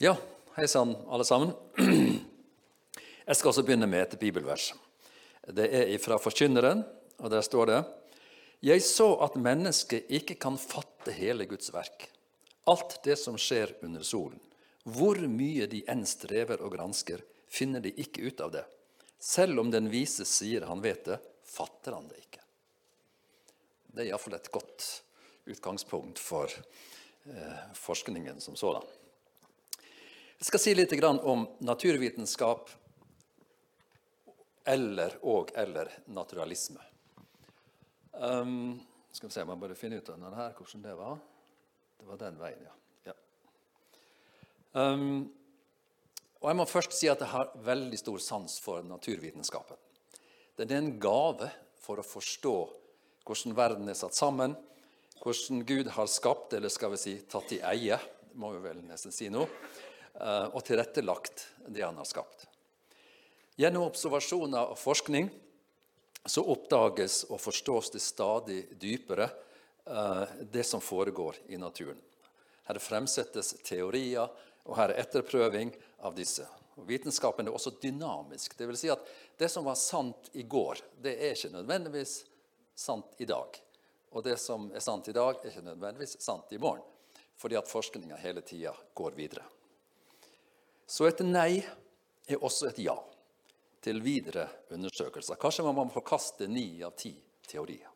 Ja, hei sann, alle sammen. Jeg skal også begynne med et bibelvers. Det er fra Forkynneren, og der står det Jeg så at mennesket ikke kan fatte hele Guds verk, alt det som skjer under solen. Hvor mye de enn strever og gransker, finner de ikke ut av det. Selv om den vise sier han vet det, fatter han det ikke. Det er iallfall et godt utgangspunkt for eh, forskningen som sådan. Jeg skal si litt om naturvitenskap eller og eller naturalisme. Um, skal vi se, Jeg må bare finne ut av denne her, hvordan det var. Det var den veien, ja. ja. Um, og Jeg må først si at jeg har veldig stor sans for naturvitenskapen. Den er en gave for å forstå hvordan verden er satt sammen, hvordan Gud har skapt, eller skal vi si tatt i eie, må vi vel nesten si nå, og tilrettelagt det han har skapt. Gjennom observasjoner og forskning så oppdages og forstås det stadig dypere eh, det som foregår i naturen. Her fremsettes teorier, og her er etterprøving av disse. Og Vitenskapen er også dynamisk. Det vil si at det som var sant i går, det er ikke nødvendigvis sant i dag. Og det som er sant i dag, er ikke nødvendigvis sant i morgen. Fordi at forskninga hele tida går videre. Så et nei er også et ja til videre undersøkelser. Kanskje man må forkaste ni av ti teorier.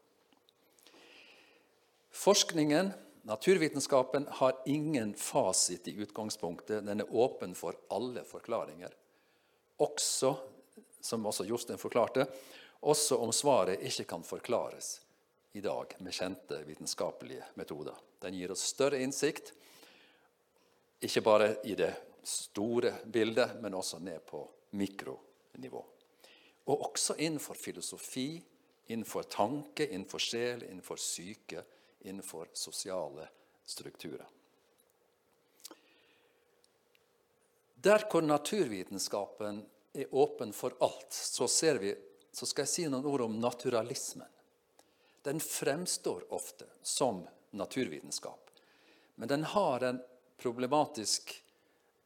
Forskningen, naturvitenskapen, har ingen fasit i utgangspunktet. Den er åpen for alle forklaringer. Også, som også Jostein forklarte, også om svaret ikke kan forklares i dag med kjente vitenskapelige metoder. Den gir oss større innsikt, ikke bare i det store bildet, men også ned på mikronivå. Og også innenfor filosofi, innenfor tanke, innenfor sjel, innenfor syke, innenfor sosiale strukturer. Der hvor naturvitenskapen er åpen for alt, så, vi, så skal jeg si noen ord om naturalismen. Den fremstår ofte som naturvitenskap, men den har en problematisk,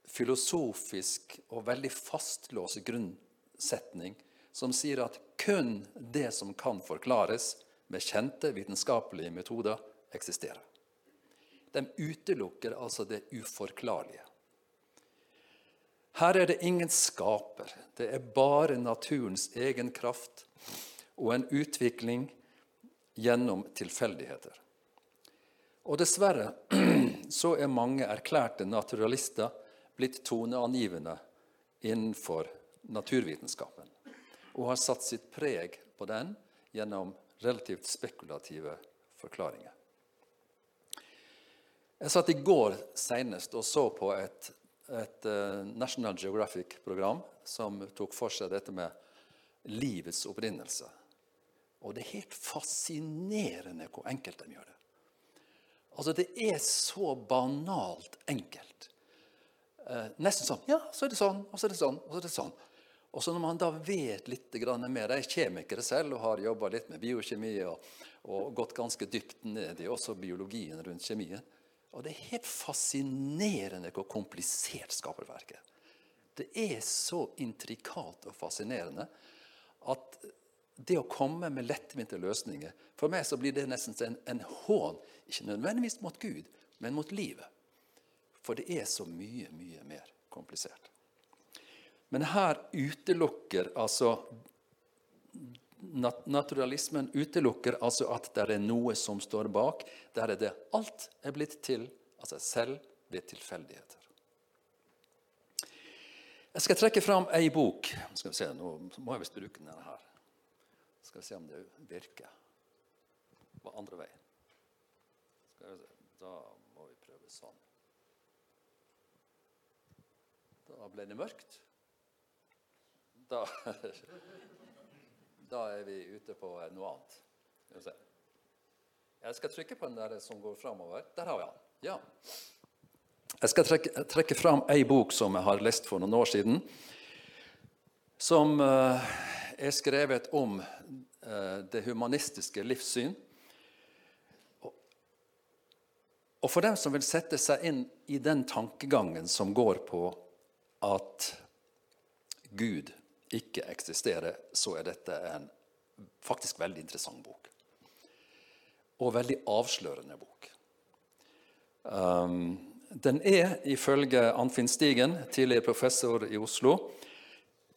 filosofisk og veldig fastlåst grunnsetning som sier at kun det som kan forklares med kjente vitenskapelige metoder, eksisterer. De utelukker altså det uforklarlige. Her er det ingen skaper. Det er bare naturens egen kraft og en utvikling gjennom tilfeldigheter. Og dessverre så er mange erklærte naturalister blitt toneangivende innenfor naturvitenskapen og har satt sitt preg på den gjennom relativt spekulative forklaringer. Jeg satt i går senest og så på et, et uh, National Geographic-program som tok for seg dette med livets opprinnelse. Og det er helt fascinerende hvor enkelt de gjør det. Altså, Det er så banalt enkelt. Uh, nesten sånn Ja, så er det sånn, og så er det sånn, og så er det sånn. Og så når man da vet litt mer Jeg er kjemiker selv og har jobba litt med biokjemi og, og, gått ganske dypt ned i også biologien rundt kjemien. Og det er helt fascinerende hvor komplisert skaperverket er. Det er så intrikat og fascinerende at det å komme med lettvinte løsninger For meg så blir det nesten en, en hån, ikke nødvendigvis mot Gud, men mot livet. For det er så mye, mye mer komplisert. Men her utelukker altså Naturalismen utelukker altså at det er noe som står bak. Der er det alt er blitt til av seg selv ved tilfeldigheter. Jeg skal trekke fram ei bok. Skal vi se, Nå må jeg visst bruke denne her. Skal vi se om det virker. På andre veien. Da må vi prøve sånn. Da ble det mørkt da, da er vi ute på noe annet. Jeg skal trykke på den der som går framover. Der har vi den. Ja. Jeg skal trekke, trekke fram ei bok som jeg har lest for noen år siden. Som uh, er skrevet om uh, det humanistiske livssyn. Og for dem som vil sette seg inn i den tankegangen som går på at Gud ikke eksisterer, så er dette en faktisk veldig interessant bok. Og veldig avslørende bok. Um, den er, ifølge Anfinn Stigen, tidligere professor i Oslo,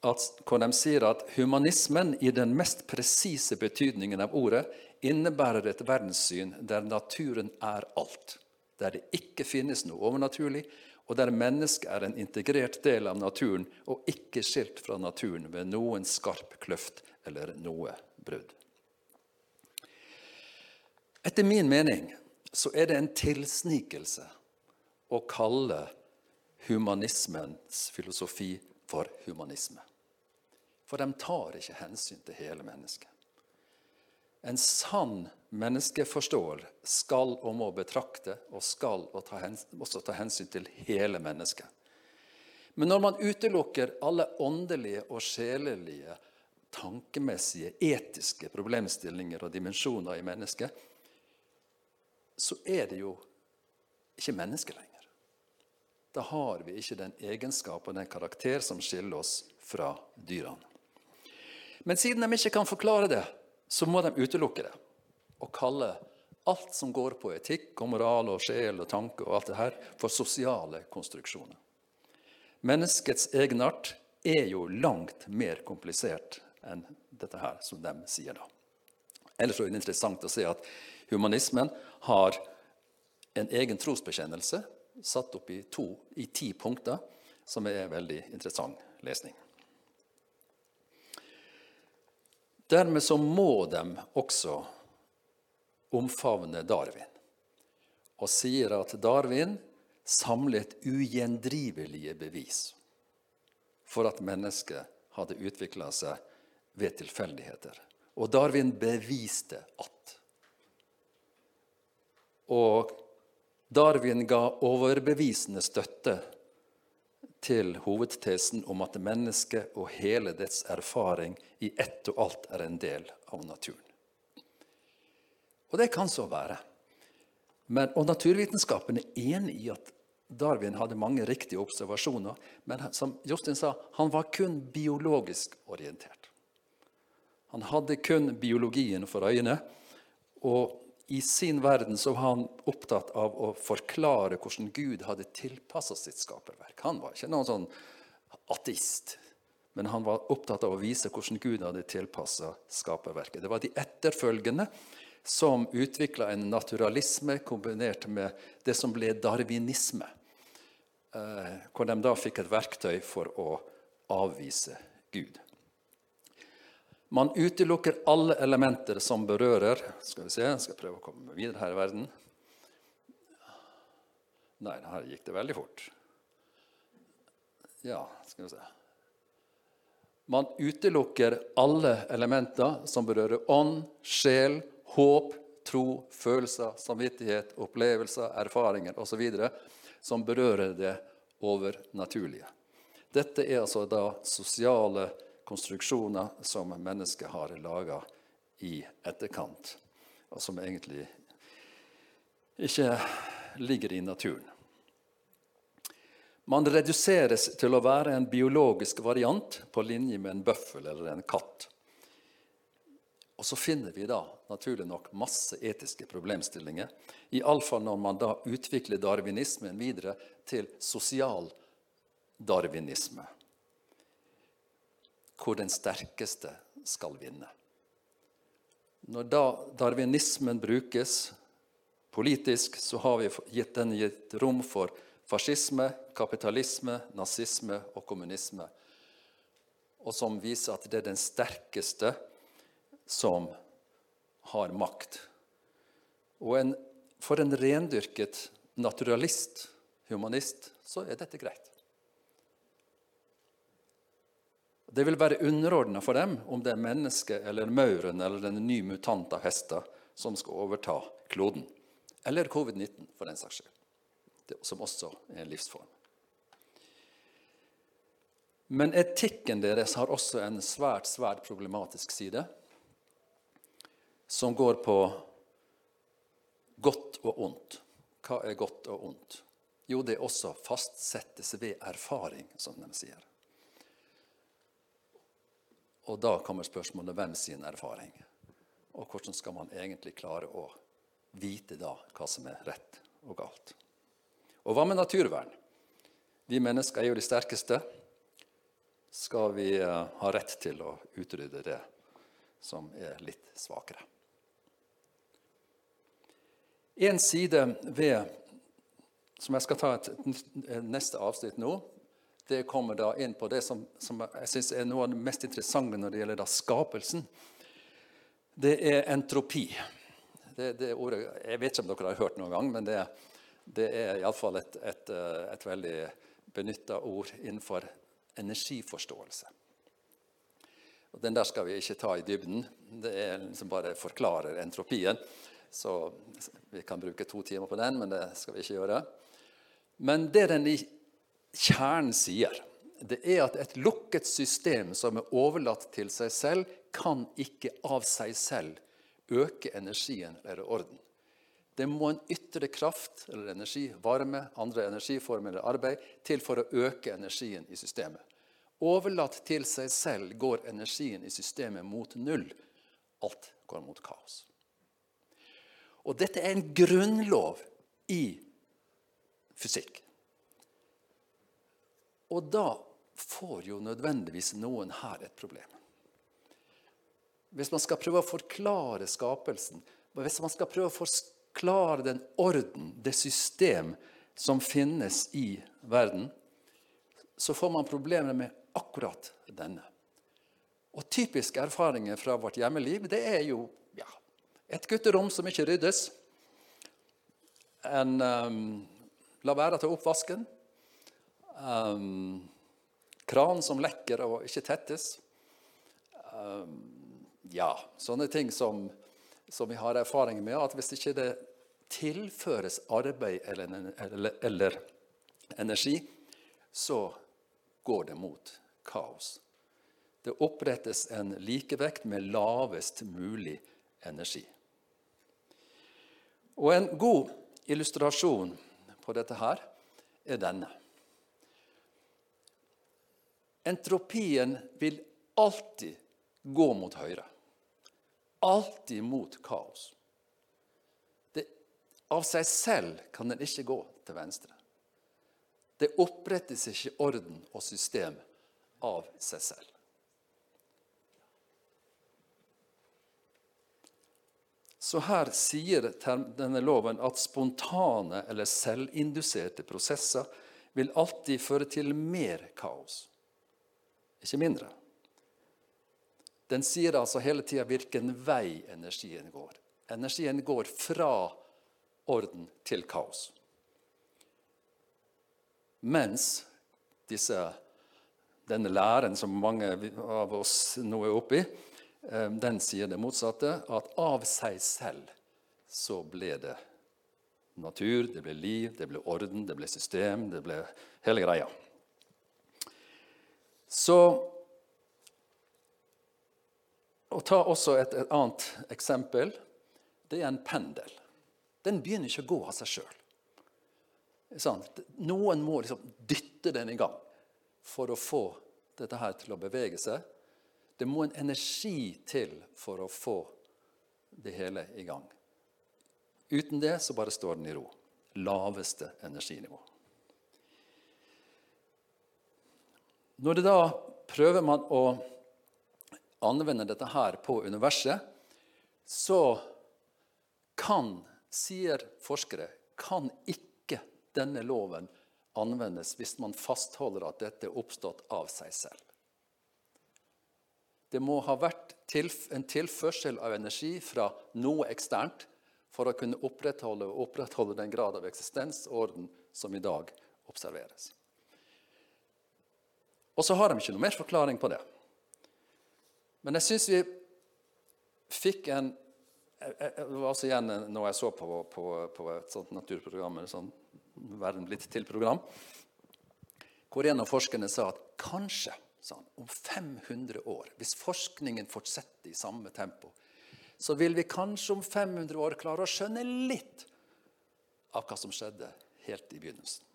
at, hvor de sier at humanismen i den mest presise betydningen av ordet innebærer et verdenssyn der naturen er alt, der det ikke finnes noe overnaturlig, og der mennesket er en integrert del av naturen og ikke skilt fra naturen ved noen skarp kløft eller noe brudd. Etter min mening så er det en tilsnikelse å kalle humanismens filosofi for humanisme. For de tar ikke hensyn til hele mennesket. En sann menneskeforståer skal og må betrakte og skal også ta hensyn til hele mennesket. Men når man utelukker alle åndelige og sjelelige, tankemessige, etiske problemstillinger og dimensjoner i mennesket, så er det jo ikke menneske lenger. Da har vi ikke den egenskap og den karakter som skiller oss fra dyrene. Men siden de ikke kan forklare det, så må de utelukke det og kalle alt som går på etikk og moral og sjel og tanke og alt det her, for sosiale konstruksjoner. Menneskets egenart er jo langt mer komplisert enn dette her, som de sier da. Ellers er det interessant å se at humanismen har en egen trosbekjennelse satt opp i, to, i ti punkter, som er veldig interessant lesning. Dermed så må de også omfavne Darwin og sier at Darwin samlet ugjendrivelige bevis for at mennesket hadde utvikla seg ved tilfeldigheter. Og Darwin beviste at. Og Darwin ga overbevisende støtte til hovedtesen om at mennesket og hele dets erfaring i ett og alt er en del av naturen. Og det kan så være. Men, og naturvitenskapen er enig i at Darwin hadde mange riktige observasjoner, men som Justin sa, han var kun biologisk orientert. Han hadde kun biologien for øyene. og i sin verden så var han opptatt av å forklare hvordan Gud hadde tilpassa sitt skaperverk. Han var ikke noen sånn ateist, men han var opptatt av å vise hvordan Gud hadde tilpassa skaperverket. Det var de etterfølgende som utvikla en naturalisme kombinert med det som ble darwinisme. Eh, hvor de da fikk et verktøy for å avvise Gud. Man utelukker alle elementer som berører Skal vi se, jeg skal prøve å komme videre her i verden. Nei, her gikk det veldig fort. Ja, skal vi se Man utelukker alle elementer som berører ånd, sjel, håp, tro, følelser, samvittighet, opplevelser, erfaringer osv. som berører det overnaturlige. Dette er altså da sosiale konstruksjoner som mennesket har laga i etterkant, og som egentlig ikke ligger i naturen. Man reduseres til å være en biologisk variant på linje med en bøffel eller en katt. Og så finner vi da naturlig nok masse etiske problemstillinger. Iallfall når man da utvikler darwinismen videre til sosial darwinisme hvor den sterkeste skal vinne. Når da darwinismen brukes politisk, så har vi gitt den gitt rom for fascisme, kapitalisme, nazisme og kommunisme. Og som viser at det er den sterkeste som har makt. Og en, for en rendyrket naturalist, humanist, så er dette greit. Det vil være underordna for dem om det er mennesket eller mauren eller den nye mutanta hester som skal overta kloden. Eller covid-19, for den saks skyld, som også er en livsform. Men etikken deres har også en svært, svært problematisk side, som går på godt og ondt. hva er godt og ondt? Jo, det er også fastsettes ved erfaring, som de sier. Og da kommer spørsmålet hvem sin erfaring? Og hvordan skal man egentlig klare å vite da hva som er rett og galt? Og hva med naturvern? Vi mennesker er jo de sterkeste. Skal vi eh, ha rett til å utrydde det som er litt svakere? En side ved som jeg skal ta et, neste avsnitt nå, det kommer da inn på det som, som jeg syns er noe av det mest interessante når det gjelder da skapelsen. Det er entropi. Det, det ordet, jeg vet ikke om dere har hørt noen gang, men det, det er iallfall et, et, et veldig benytta ord innenfor energiforståelse. Og Den der skal vi ikke ta i dybden. Det er liksom bare forklarer entropien. Så vi kan bruke to timer på den, men det skal vi ikke gjøre. Men det den i kjernen sier, det er at et lukket system som er overlatt til seg selv, kan ikke av seg selv øke energien eller orden. Det må en ytre kraft eller energi, varme, andre energiformer eller arbeid til for å øke energien i systemet. Overlatt til seg selv går energien i systemet mot null. Alt går mot kaos. Og dette er en grunnlov i fysikk. Og da får jo nødvendigvis noen her et problem. Hvis man skal prøve å forklare skapelsen, hvis man skal prøve å forklare den orden, det system som finnes i verden, så får man problemer med akkurat denne. Og Typiske erfaringer fra vårt hjemmeliv det er jo et gutterom som ikke ryddes. En um, La være ta oppvasken. Um, kran som lekker og ikke tettes. Um, ja, sånne ting som, som, vi har erfaring med, at hvis ikke det tilføres arbeid eller, eller, eller energi, så går det mot kaos. Det opprettes en likevekt med lavest mulig energi. Og en god illustrasjon på dette her, er denne. Entropien vil alltid gå mot høyre. Alltid mot kaos. Det, av seg selv kan den ikke gå til venstre. Det opprettes ikke orden og system av seg selv. Så her sier denne loven at spontane eller selvinduserte prosesser vil alltid føre til mer kaos, ikke mindre. Den sier altså hele tida hvilken vei energien går. Energien går fra orden til kaos. Mens disse, denne læren som mange av oss nå er oppe i, den sier det motsatte, at av seg selv så ble det natur, det ble liv, det ble orden, det ble system, det ble hele greia. Så Å ta også et, et, annet eksempel. Det er en pendel. Den begynner ikke å gå av seg sjøl. Noen må liksom dytte den i gang for å få dette her til å bevege seg. Det må en energi til for å få det hele i gang. Uten det så bare står den i ro. Laveste energinivå. Når det da prøver man å anvende dette her på universet, så kan, sier forskere, kan ikke denne loven anvendes hvis man fastholder at dette er oppstått av seg selv. Det må ha vært en tilførsel av energi fra noe eksternt for å kunne opprettholde, opprettholde den grad av eksistensorden som i dag observeres. Og så har de ikke noe mer forklaring på det. Men jeg syns vi fikk en Det var også igjen når jeg så på, på, på et sånt naturprogram, et sånt Verden blitt til-program, hvor en av forskerne sa at kanskje sa han, om 500 år, hvis forskningen fortsetter i samme tempo, så vil vi kanskje om 500 år klare å skjønne litt av hva som skjedde helt i begynnelsen.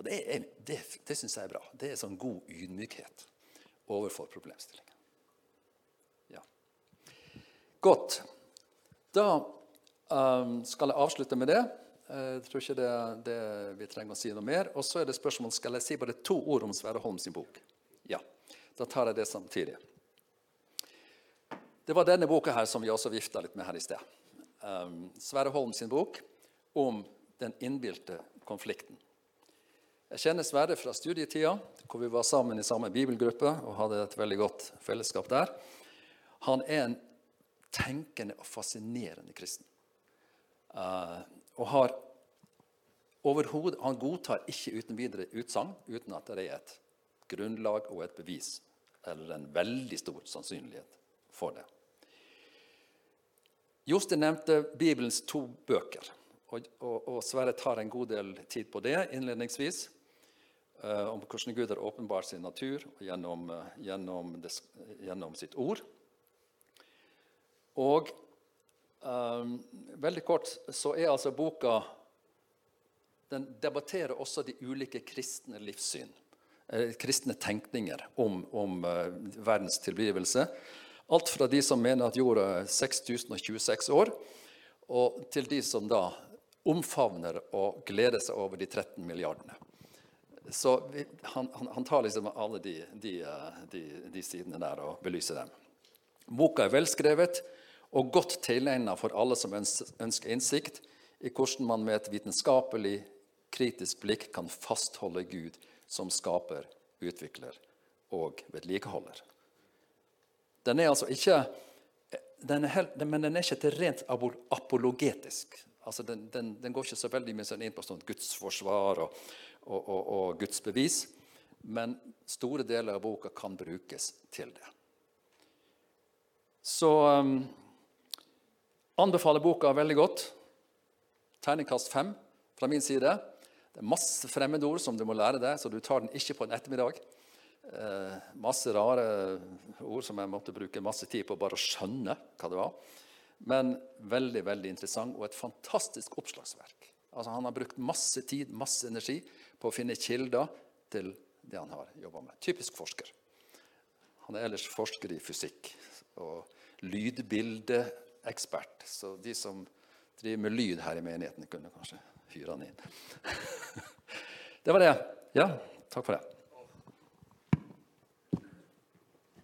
Og Det, er, det, det syns jeg er bra. Det er sånn god ydmykhet overfor problemstillingen. Ja. Godt. Da um, skal jeg avslutte med det. Jeg tror ikke det, det vi trenger å si noe mer. Og så er det spørsmål skal jeg si bare to ord om Sverre Holm sin bok. Ja, Da tar jeg det samtidig. Det var denne boka her som vi også vifta litt med her i sted. Um, Sverre Holm sin bok om den innbilte konflikten. Jeg kjenner Sverre fra studietida, hvor vi var sammen i samme bibelgruppe og hadde et veldig godt fellesskap der. Han er en tenkende og fascinerende kristen. Uh, og har Han godtar ikke uten videre utsagn uten at det er et grunnlag og et bevis, eller en veldig stor sannsynlighet for det. Jostein nevnte Bibelens to bøker, og, og, og, Sverre tar en god del tid på det innledningsvis. Uh, om hvordan Gud har åpenbart sin natur gjennom, uh, gjennom, det, gjennom sitt ord. Og Um, veldig kort så er altså boka Den debatterer også de ulike kristne livssyn. Eh, kristne tenkninger om, om uh, verdens tilblivelse. Alt fra de som mener at jorda er 6026 år, og til de som da omfavner og gleder seg over de 13 milliardene. Så vi, han, han, han, tar liksom alle de, de, eh, de, de sidene der og belyser dem. Boka er velskrevet og godt tilegnet for alle som ønsker innsikt i hvordan man med et vitenskapelig, kritisk blikk kan fastholde Gud som skaper, utvikler og vedlikeholder. Den er altså ikke den er helt, Men den er ikke til rent apologetisk. Altså den, den, den, går ikke så veldig mye sånn inn på sånn gudsforsvar og, og, og, og gudsbevis. Men store deler av boka kan brukes til det. Så um, Anbefaler boka veldig godt. Terningkast fem fra min side. Det er masse fremmedord som du må lære deg, så du tar den ikke på en ettermiddag. Eh, masse rare ord som jeg måtte bruke masse tid på bare å skjønne hva det var. Men veldig veldig interessant og et fantastisk oppslagsverk. Altså, han har brukt masse tid masse energi på å finne kilder til det han har jobba med. Typisk forsker. Han er ellers forsker i fysikk og lydbilde ekspert. Så de som driver med lyd her i menigheten, kunne kanskje hyre han inn. det var det. Ja, takk for det.